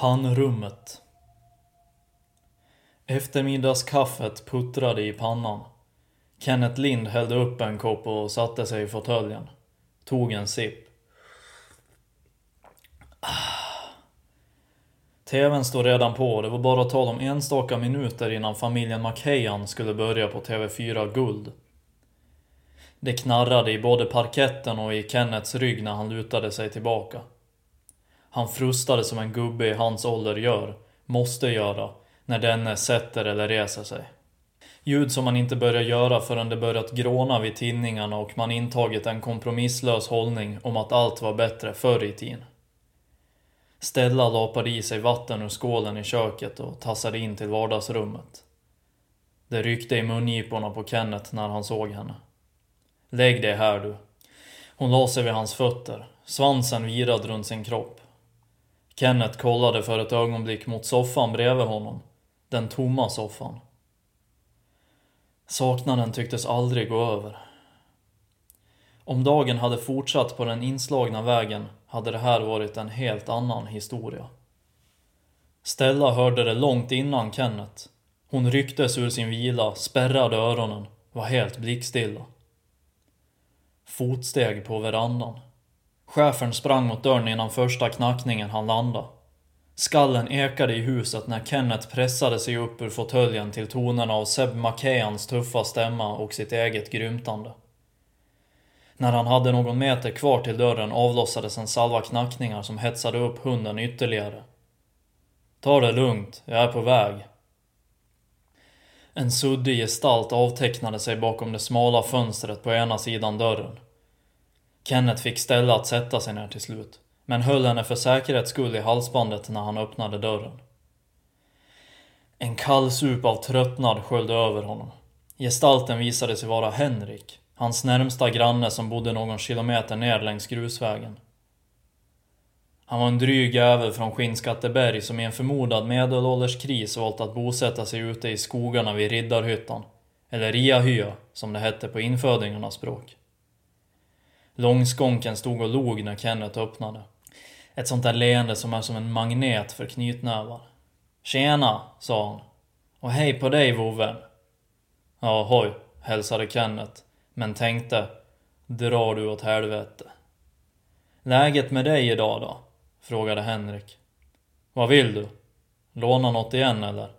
Pannrummet Eftermiddagskaffet puttrade i pannan. Kenneth Lind hällde upp en kopp och satte sig i fåtöljen. Tog en sipp. TVn stod redan på det var bara tal om enstaka minuter innan familjen Macahan skulle börja på TV4 Guld. Det knarrade i både parketten och i Kennets rygg när han lutade sig tillbaka. Han frustade som en gubbe i hans ålder gör, måste göra, när denne sätter eller reser sig. Ljud som man inte börjar göra förrän det börjat gråna vid tinningarna och man intagit en kompromisslös hållning om att allt var bättre förr i tiden. Stella lapade i sig vatten ur skålen i köket och tassade in till vardagsrummet. Det ryckte i mungiporna på Kenneth när han såg henne. Lägg dig här du. Hon la sig vid hans fötter, svansen virad runt sin kropp. Kenneth kollade för ett ögonblick mot soffan bredvid honom. Den tomma soffan. Saknaden tycktes aldrig gå över. Om dagen hade fortsatt på den inslagna vägen hade det här varit en helt annan historia. Stella hörde det långt innan Kenneth. Hon rycktes ur sin vila, spärrade öronen, var helt blickstilla. Fotsteg på verandan. Chefen sprang mot dörren innan första knackningen han landa. Skallen ekade i huset när Kenneth pressade sig upp ur fåtöljen till tonerna av Seb Macahans tuffa stämma och sitt eget grymtande. När han hade någon meter kvar till dörren avlossades en salva knackningar som hetsade upp hunden ytterligare. Ta det lugnt, jag är på väg. En suddig gestalt avtecknade sig bakom det smala fönstret på ena sidan dörren. Kenneth fick ställa att sätta sig ner till slut, men höll henne för säkerhets skull i halsbandet när han öppnade dörren. En kall sup av tröttnad sköljde över honom. Gestalten visade sig vara Henrik, hans närmsta granne som bodde någon kilometer ner längs grusvägen. Han var en dryg jävel från Skinnskatteberg som i en förmodad medelålderskris valt att bosätta sig ute i skogarna vid Riddarhyttan. Eller Riahya, som det hette på infödingarnas språk. Långskånken stod och log när Kenneth öppnade. Ett sånt där leende som är som en magnet för knytnävar. Tjena, sa han. Och hej på dig vovven. Ja, hoj, hälsade Kenneth. Men tänkte, drar du åt helvete. Läget med dig idag då? Frågade Henrik. Vad vill du? Låna något igen eller?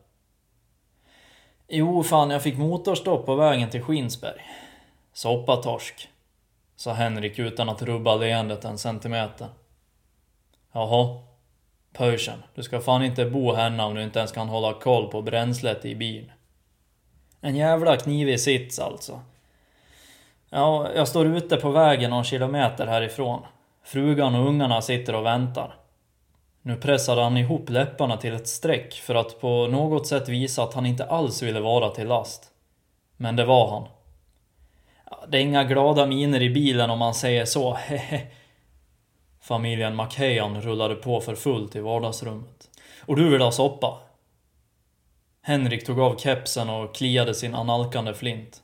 Jo, fan jag fick motorstopp på vägen till Skinsberg. Soppatorsk. Sa Henrik utan att rubba leendet en centimeter. Jaha. Pöjsen, du ska fan inte bo hemma om du inte ens kan hålla koll på bränslet i bilen. En jävla knivig sits alltså. Ja, jag står ute på vägen någon kilometer härifrån. Frugan och ungarna sitter och väntar. Nu pressade han ihop läpparna till ett streck för att på något sätt visa att han inte alls ville vara till last. Men det var han. Det är inga glada miner i bilen om man säger så, hehe. Familjen Macahan rullade på för fullt i vardagsrummet. Och du vill ha soppa? Henrik tog av kepsen och kliade sin analkande flint.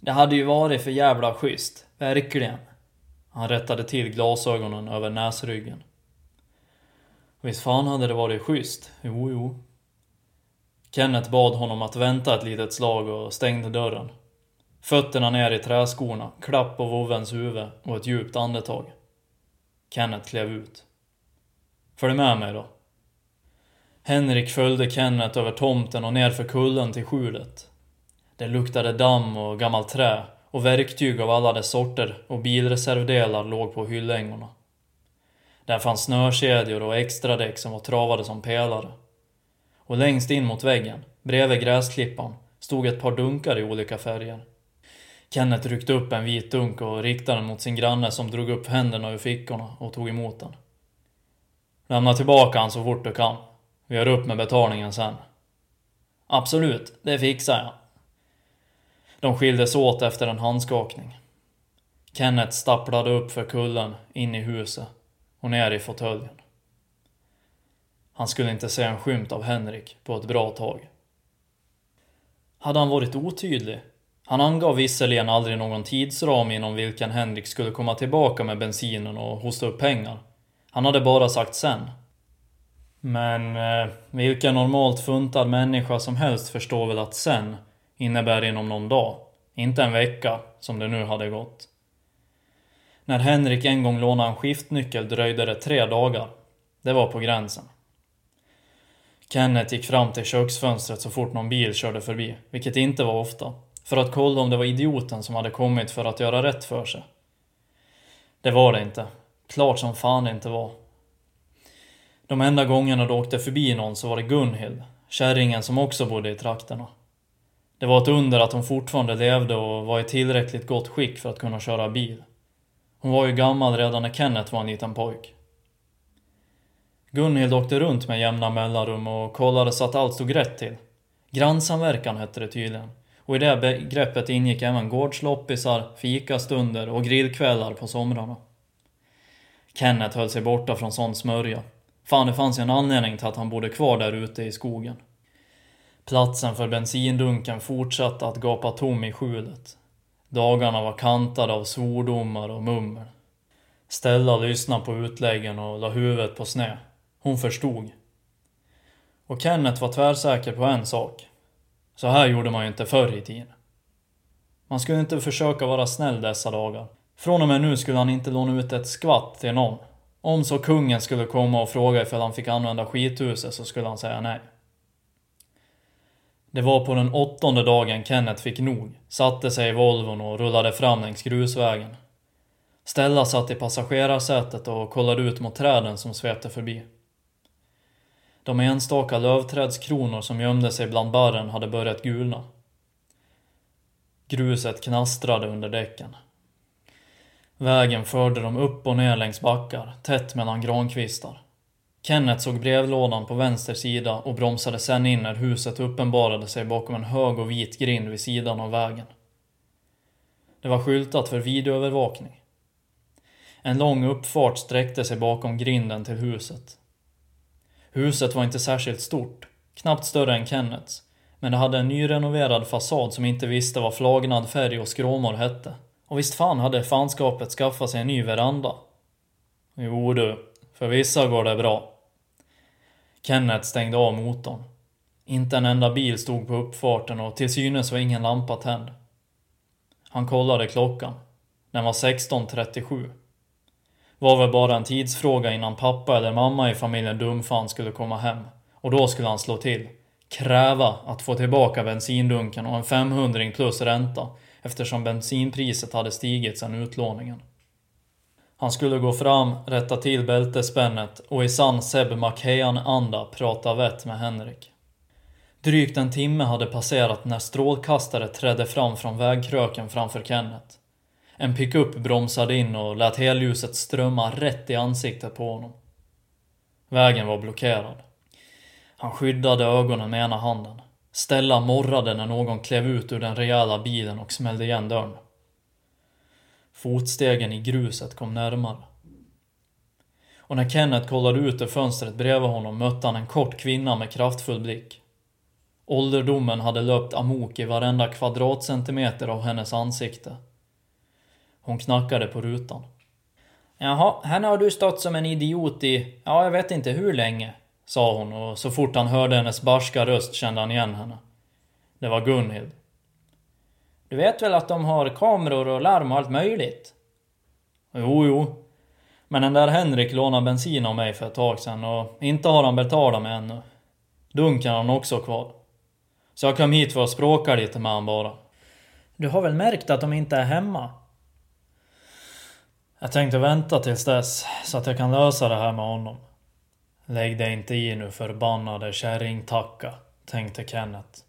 Det hade ju varit för jävla schysst, verkligen. Han rättade till glasögonen över näsryggen. Visst fan hade det varit schysst, jo jo. Kenneth bad honom att vänta ett litet slag och stängde dörren. Fötterna ner i träskorna, klapp på vovvens huvud och ett djupt andetag. Kenneth klev ut. Följ med mig då. Henrik följde Kenneth över tomten och ner för kullen till skjulet. Det luktade damm och gammalt trä och verktyg av alla dess sorter och bilreservdelar låg på hyllängorna. Där fanns snökedjor och extradäck som var travade som pelare. Och längst in mot väggen, bredvid gräsklippan, stod ett par dunkar i olika färger. Kenneth ryckte upp en vit dunk och riktade den mot sin granne som drog upp händerna ur fickorna och tog emot den. Lämna tillbaka han så fort du kan. Vi gör upp med betalningen sen. Absolut, det fixar jag. De skildes åt efter en handskakning. Kenneth stapplade upp för kullen, in i huset och ner i fåtöljen. Han skulle inte se en skymt av Henrik på ett bra tag. Hade han varit otydlig? Han angav visserligen aldrig någon tidsram inom vilken Henrik skulle komma tillbaka med bensinen och hosta upp pengar. Han hade bara sagt sen. Men eh, vilken normalt funtad människa som helst förstår väl att sen innebär inom någon dag, inte en vecka som det nu hade gått. När Henrik en gång lånade en skiftnyckel dröjde det tre dagar. Det var på gränsen. Kenneth gick fram till köksfönstret så fort någon bil körde förbi, vilket inte var ofta, för att kolla om det var idioten som hade kommit för att göra rätt för sig. Det var det inte. Klart som fan det inte var. De enda gångerna du åkte förbi någon så var det Gunhild, kärringen som också bodde i trakterna. Det var ett under att hon fortfarande levde och var i tillräckligt gott skick för att kunna köra bil. Hon var ju gammal redan när Kenneth var en liten pojk. Gunhild åkte runt med jämna mellanrum och kollade så att allt stod rätt till. Grannsamverkan hette det tydligen. Och i det begreppet ingick även gårdsloppisar, fikastunder och grillkvällar på somrarna. Kenneth höll sig borta från sån smörja. Fan, det fanns ju en anledning till att han bodde kvar där ute i skogen. Platsen för bensindunken fortsatte att gapa tom i skjulet. Dagarna var kantade av svordomar och mummel. Stella lyssnade på utläggen och la huvudet på sned. Hon förstod. Och Kenneth var tvärsäker på en sak. Så här gjorde man ju inte förr i tiden. Man skulle inte försöka vara snäll dessa dagar. Från och med nu skulle han inte låna ut ett skvatt till någon. Om så kungen skulle komma och fråga ifall han fick använda skithuset så skulle han säga nej. Det var på den åttonde dagen Kenneth fick nog, satte sig i Volvon och rullade fram längs grusvägen. Stella satt i passagerarsätet och kollade ut mot träden som svepte förbi. De enstaka lövträdskronor som gömde sig bland barren hade börjat gulna. Gruset knastrade under däcken. Vägen förde dem upp och ner längs backar, tätt mellan grankvistar. Kenneth såg brevlådan på vänster sida och bromsade sen in när huset uppenbarade sig bakom en hög och vit grind vid sidan av vägen. Det var skyltat för videoövervakning. En lång uppfart sträckte sig bakom grinden till huset. Huset var inte särskilt stort, knappt större än Kennets, men det hade en nyrenoverad fasad som inte visste vad flagnad färg och skråmor hette. Och visst fan hade fanskapet skaffat sig en ny veranda. Jo du, för vissa går det bra. Kenneth stängde av motorn. Inte en enda bil stod på uppfarten och till synes var ingen lampa tänd. Han kollade klockan. Den var 16.37. Var väl bara en tidsfråga innan pappa eller mamma i familjen Dumfan skulle komma hem. Och då skulle han slå till. Kräva att få tillbaka bensindunken och en 500 plus ränta eftersom bensinpriset hade stigit sedan utlåningen. Han skulle gå fram, rätta till bältespännet och i sann Seb Macahan-anda prata vett med Henrik. Drygt en timme hade passerat när strålkastare trädde fram från vägkröken framför Kenneth. En pickup bromsade in och lät helljuset strömma rätt i ansiktet på honom. Vägen var blockerad. Han skyddade ögonen med ena handen. Stella morrade när någon klev ut ur den rejäla bilen och smällde igen dörren. Fotstegen i gruset kom närmare. Och när Kenneth kollade ut ur fönstret bredvid honom mötte han en kort kvinna med kraftfull blick. Ålderdomen hade löpt amok i varenda kvadratcentimeter av hennes ansikte. Hon knackade på rutan. Jaha, henne har du stått som en idiot i, ja jag vet inte hur länge, sa hon och så fort han hörde hennes barska röst kände han igen henne. Det var Gunhild. Du vet väl att de har kameror och larm och allt möjligt? Jo, jo. Men den där Henrik lånade bensin av mig för ett tag sedan och inte har han betalat mig ännu. Dunken har han också kvar. Så jag kom hit för att språka lite med han bara. Du har väl märkt att de inte är hemma? Jag tänkte vänta tills dess, så att jag kan lösa det här med honom. Lägg dig inte i nu förbannade kärringtacka, tänkte Kenneth.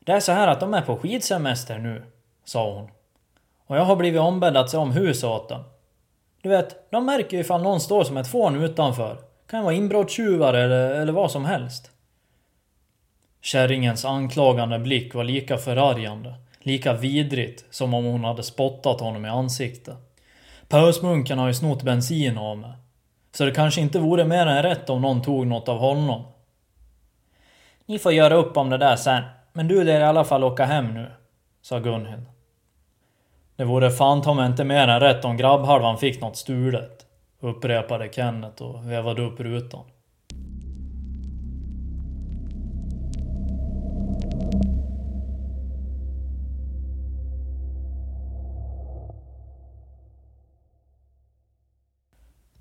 Det är så här att de är på skidsemester nu, sa hon. Och jag har blivit ombedd att se om huset åt dem. Du vet, de märker ju ifall någon står som ett fån utanför. Kan vara inbrottstjuvar eller, eller vad som helst. Kärringens anklagande blick var lika förargande, lika vidrigt som om hon hade spottat honom i ansiktet. Pösmunken har ju snott bensin av mig. Så det kanske inte vore mer än rätt om någon tog något av honom. Ni får göra upp om det där sen, men du lär i alla fall åka hem nu, sa Gunhild. Det vore fan ta mig inte mer än rätt om grabbhalvan fick något stulet, upprepade Kenneth och vevade upp rutan.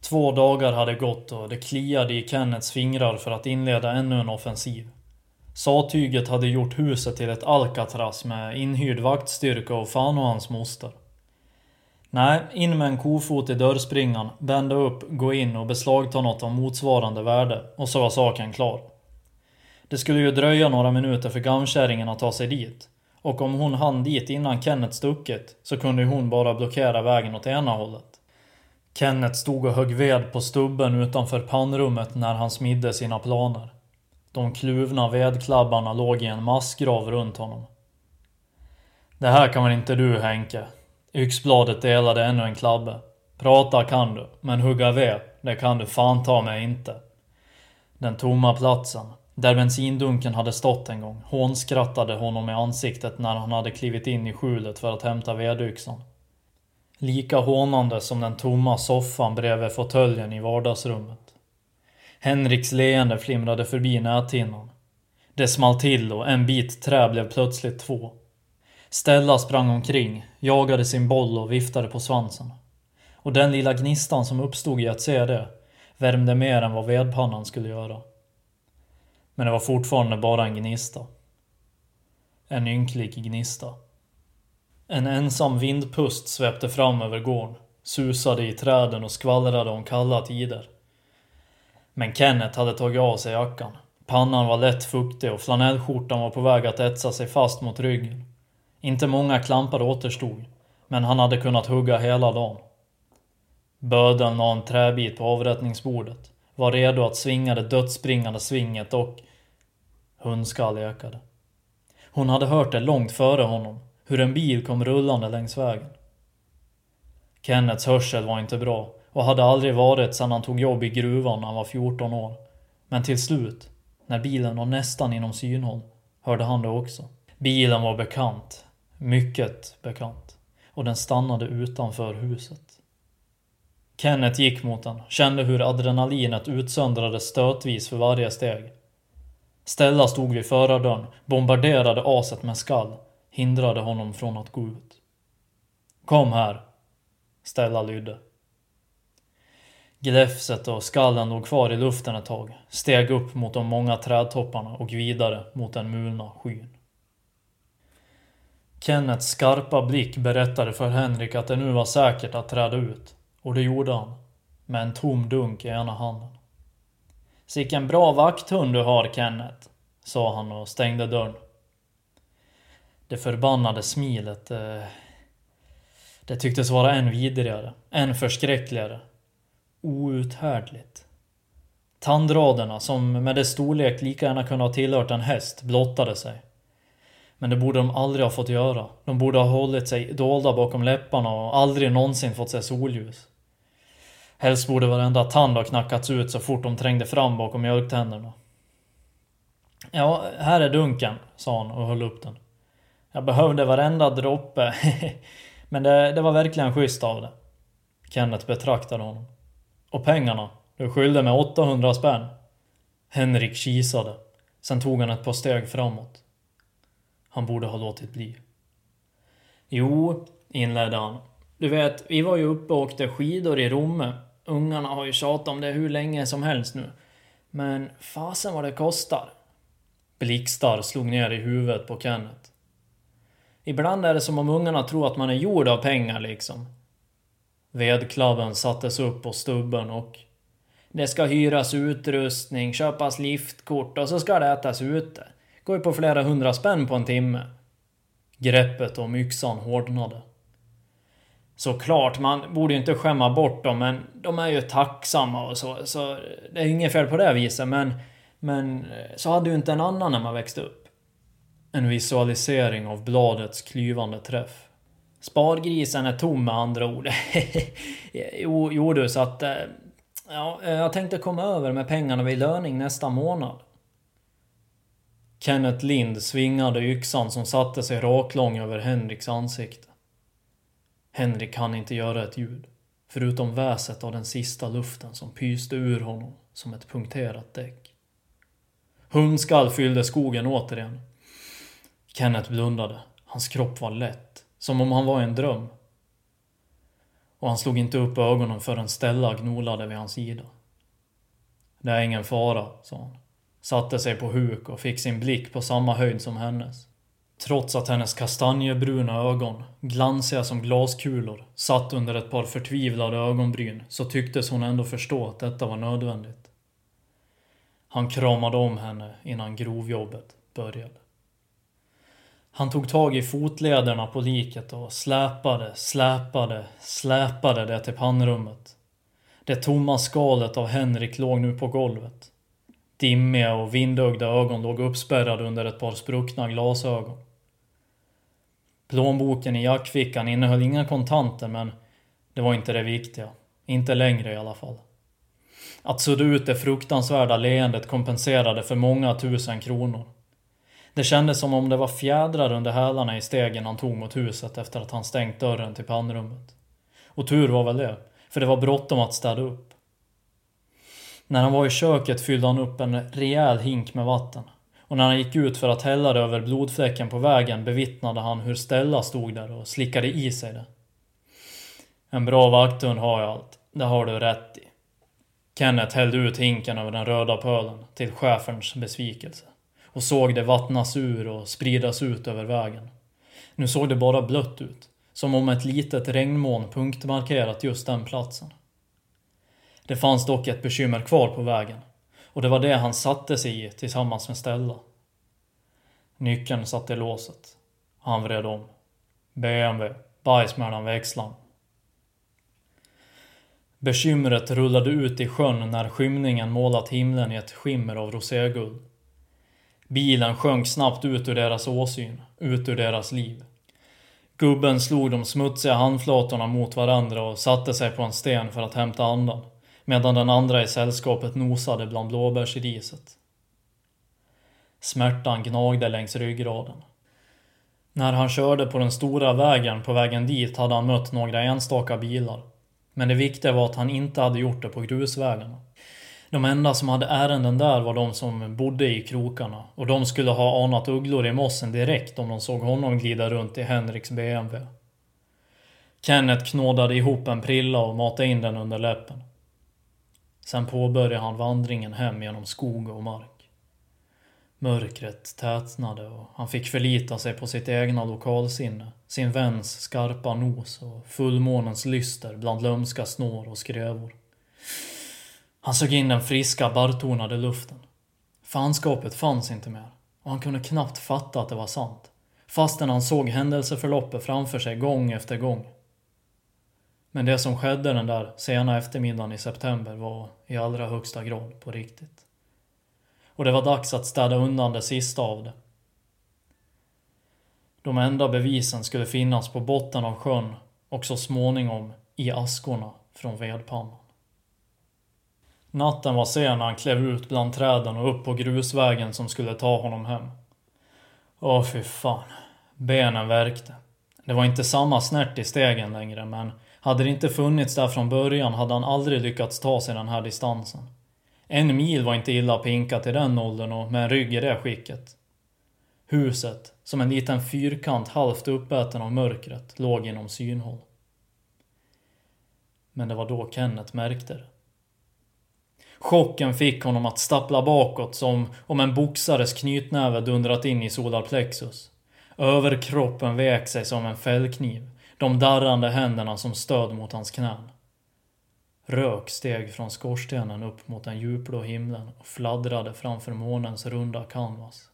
Två dagar hade gått och det kliade i Kennets fingrar för att inleda ännu en offensiv. Satyget hade gjort huset till ett Alcatraz med inhyrd vaktstyrka och fan och hans moster. Nej, in med en kofot i dörrspringan, bända upp, gå in och beslagta något av motsvarande värde och så var saken klar. Det skulle ju dröja några minuter för gamkärringen att ta sig dit. Och om hon hann dit innan Kenneth stuckit så kunde ju hon bara blockera vägen åt ena hållet. Kenneth stod och högg ved på stubben utanför pannrummet när han smidde sina planer. De kluvna vedklabbarna låg i en massgrav runt honom. Det här kan väl inte du Henke? Yxbladet delade ännu en klabbe. Prata kan du, men hugga ved, det kan du fan ta mig inte. Den tomma platsen, där bensindunken hade stått en gång, hånskrattade honom i ansiktet när han hade klivit in i skjulet för att hämta vedyxan. Lika hånande som den tomma soffan bredvid fåtöljen i vardagsrummet. Henriks leende flimrade förbi näthinnan. Det small till och en bit trä blev plötsligt två. Stella sprang omkring, jagade sin boll och viftade på svansen. Och den lilla gnistan som uppstod i att se det värmde mer än vad vedpannan skulle göra. Men det var fortfarande bara en gnista. En ynklig gnista. En ensam vindpust svepte fram över gården, susade i träden och skvallrade om kalla tider. Men Kenneth hade tagit av sig jackan. Pannan var lätt fuktig och flanellskjortan var på väg att etsa sig fast mot ryggen. Inte många klampar återstod, men han hade kunnat hugga hela dagen. Bödeln la en träbit på avrättningsbordet, var redo att svinga det dödsbringande svinget och... Hundskall ekade. Hon hade hört det långt före honom, hur en bil kom rullande längs vägen. Kennets hörsel var inte bra och hade aldrig varit sedan han tog jobb i gruvan när han var 14 år. Men till slut, när bilen var nästan inom synhåll, hörde han det också. Bilen var bekant. Mycket bekant. Och den stannade utanför huset. Kenneth gick mot den, kände hur adrenalinet utsöndrades stötvis för varje steg. Stella stod vid förardörren, bombarderade aset med skall, hindrade honom från att gå ut. Kom här. Stella lydde. Gläfset och skallen låg kvar i luften ett tag, steg upp mot de många trädtopparna och vidare mot den mulna skyn. Kennets skarpa blick berättade för Henrik att det nu var säkert att träda ut. Och det gjorde han. Med en tom dunk i ena handen. Sicken bra vakthund du har, Kenneth, sa han och stängde dörren. Det förbannade smilet, eh, det tycktes vara än vidrigare, än förskräckligare. Outhärdligt. Tandraderna, som med dess storlek lika gärna kunde ha tillhört en häst, blottade sig. Men det borde de aldrig ha fått göra. De borde ha hållit sig dolda bakom läpparna och aldrig någonsin fått se solljus. Helst borde varenda tand ha knackats ut så fort de trängde fram bakom mjölktänderna. Ja, här är dunken, sa han och höll upp den. Jag behövde varenda droppe. Men det, det var verkligen schysst av det. Kenneth betraktade honom. Och pengarna? Du skyllde mig 800 spänn. Henrik kisade. Sen tog han ett par steg framåt. Han borde ha låtit bli. Jo, inledde han. Du vet, vi var ju uppe och åkte skidor i Romme. Ungarna har ju tjatat om det hur länge som helst nu. Men fasen vad det kostar. Blixtar slog ner i huvudet på Kenneth. Ibland är det som om ungarna tror att man är gjord av pengar liksom. Vedklabben sattes upp på stubben och det ska hyras utrustning, köpas liftkort och så ska det ätas ute. Går ju på flera hundra spänn på en timme. Greppet om yxan hårdnade. Såklart, man borde ju inte skämma bort dem, men de är ju tacksamma och så, så det är inget fel på det viset, men... Men så hade ju inte en annan när man växte upp. En visualisering av bladets klyvande träff. Spargrisen är tom med andra ord. jo, jo du, så att... Eh, ja, eh, jag tänkte komma över med pengarna vid löning nästa månad. Kenneth Lind svingade yxan som satte sig raklång över Henriks ansikte. Henrik hann inte göra ett ljud, förutom väset av den sista luften som pyste ur honom som ett punkterat däck. Hundskall fyllde skogen återigen. Kenneth blundade. Hans kropp var lätt, som om han var i en dröm. och han slog inte upp ögonen förrän Stella gnolade vid hans sida. Det är ingen fara, sa han. Satte sig på huk och fick sin blick på samma höjd som hennes. Trots att hennes kastanjebruna ögon, glansiga som glaskulor, satt under ett par förtvivlade ögonbryn så tycktes hon ändå förstå att detta var nödvändigt. Han kramade om henne innan grovjobbet började. Han tog tag i fotlederna på liket och släpade, släpade, släpade det till pannrummet. Det tomma skalet av Henrik låg nu på golvet. Dimmiga och vindögda ögon låg uppspärrade under ett par spruckna glasögon. Plånboken i jackfickan innehöll inga kontanter men det var inte det viktiga. Inte längre i alla fall. Att sudda ut det fruktansvärda leendet kompenserade för många tusen kronor. Det kändes som om det var fjädrar under hälarna i stegen han tog mot huset efter att han stängt dörren till pannrummet. Och tur var väl det, för det var bråttom att städa upp. När han var i köket fyllde han upp en rejäl hink med vatten. Och när han gick ut för att hälla det över blodfläcken på vägen bevittnade han hur Stella stod där och slickade i sig det. En bra vakthund har jag allt. Det har du rätt i. Kenneth hällde ut hinken över den röda pölen till cheferns besvikelse och såg det vattnas ur och spridas ut över vägen. Nu såg det bara blött ut, som om ett litet regnmoln punktmarkerat just den platsen. Det fanns dock ett bekymmer kvar på vägen och det var det han satte sig i tillsammans med Stella. Nyckeln satt i låset. Han vred om. BMW, bajs mellan växlarna. Bekymret rullade ut i sjön när skymningen målat himlen i ett skimmer av roséguld. Bilen sjönk snabbt ut ur deras åsyn, ut ur deras liv. Gubben slog de smutsiga handflatorna mot varandra och satte sig på en sten för att hämta andan medan den andra i sällskapet nosade bland blåbärsriset. Smärtan gnagde längs ryggraden. När han körde på den stora vägen på vägen dit hade han mött några enstaka bilar. Men det viktiga var att han inte hade gjort det på grusvägarna. De enda som hade ärenden där var de som bodde i krokarna och de skulle ha anat ugglor i mossen direkt om de såg honom glida runt i Henriks BMW. Kenneth knådade ihop en prilla och matade in den under läppen. Sen påbörjade han vandringen hem genom skog och mark. Mörkret tätnade och han fick förlita sig på sitt egna lokalsinne, sin väns skarpa nos och fullmånens lyster bland lömska snår och skrövor. Han sög in den friska, barrtonade luften. Fanskapet fanns inte mer och han kunde knappt fatta att det var sant, fastän han såg händelseförloppet framför sig gång efter gång. Men det som skedde den där sena eftermiddagen i september var i allra högsta grad på riktigt. Och det var dags att städa undan det sista av det. De enda bevisen skulle finnas på botten av sjön och så småningom i askorna från vedpannan. Natten var sen när han klev ut bland träden och upp på grusvägen som skulle ta honom hem. Åh fy fan. Benen värkte. Det var inte samma snärt i stegen längre men hade det inte funnits där från början hade han aldrig lyckats ta sig den här distansen. En mil var inte illa pinkat i den åldern och med en rygg i det skicket. Huset, som en liten fyrkant halvt uppäten av mörkret, låg inom synhåll. Men det var då Kenneth märkte det. Chocken fick honom att stappla bakåt som om en boxares knytnäve dundrat in i solarplexus. Överkroppen vek sig som en fällkniv de darrande händerna som stöd mot hans knän. Rök steg från skorstenen upp mot den djupblå himlen och fladdrade framför månens runda canvas.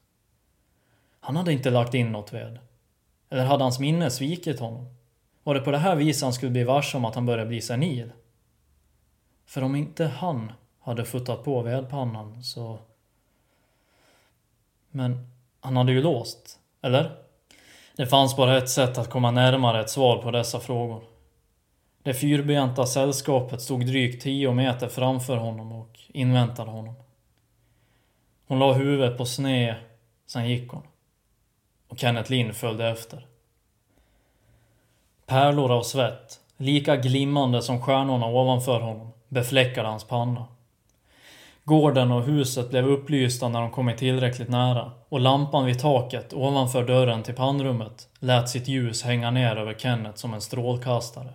Han hade inte lagt in något ved. Eller hade hans minne svikit honom? Var det på det här viset han skulle bli varse om att han började bli senil? För om inte han hade futtat på vedpannan så... Men han hade ju låst, eller? Det fanns bara ett sätt att komma närmare ett svar på dessa frågor. Det fyrbenta sällskapet stod drygt tio meter framför honom och inväntade honom. Hon la huvudet på sned, sen gick hon. Och Kenneth Lind följde efter. Pärlor av svett, lika glimmande som stjärnorna ovanför honom, befläckade hans panna. Gården och huset blev upplysta när de kommit tillräckligt nära och lampan vid taket ovanför dörren till pannrummet lät sitt ljus hänga ner över Kenneth som en strålkastare.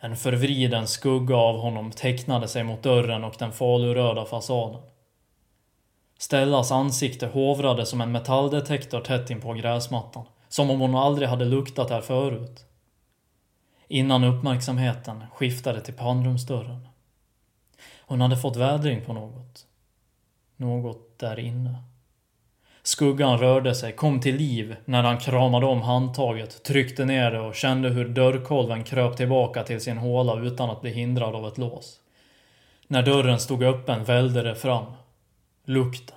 En förvriden skugga av honom tecknade sig mot dörren och den faluröda fasaden. Stellas ansikte hovrade som en metalldetektor tätt in på gräsmattan. Som om hon aldrig hade luktat där förut. Innan uppmärksamheten skiftade till pannrumsdörren. Hon hade fått vädring på något. Något där inne. Skuggan rörde sig, kom till liv när han kramade om handtaget, tryckte ner det och kände hur dörrkolven kröp tillbaka till sin håla utan att bli hindrad av ett lås. När dörren stod öppen välde det fram. Lukten.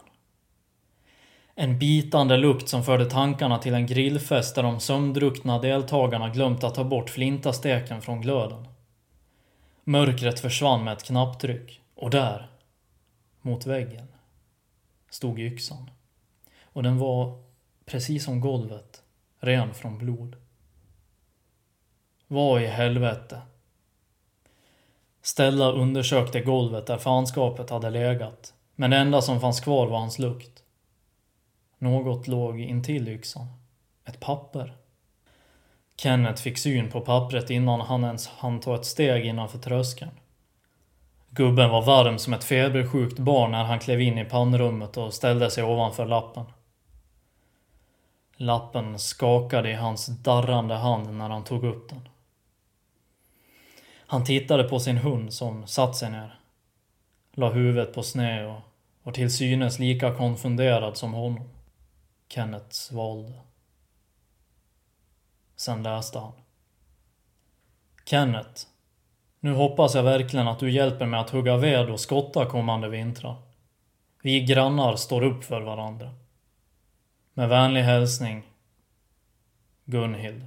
En bitande lukt som förde tankarna till en grillfest där de sömndruckna deltagarna glömt att ta bort flintasteken från glöden. Mörkret försvann med ett knapptryck. Och där, mot väggen, stod yxan. Och den var, precis som golvet, ren från blod. Vad i helvete? Stella undersökte golvet där fanskapet hade legat. Men det enda som fanns kvar var hans lukt. Något låg intill yxan. Ett papper. Kenneth fick syn på pappret innan han ens hann ta ett steg innanför tröskeln. Gubben var varm som ett febersjukt barn när han klev in i pannrummet och ställde sig ovanför lappen. Lappen skakade i hans darrande hand när han tog upp den. Han tittade på sin hund som satt sig ner. La huvudet på sned och var till synes lika konfunderad som honom. Kenneth svalde. Sen läste han. Kenneth. Nu hoppas jag verkligen att du hjälper mig att hugga ved och skotta kommande vintrar. Vi grannar står upp för varandra. Med vänlig hälsning Gunhild.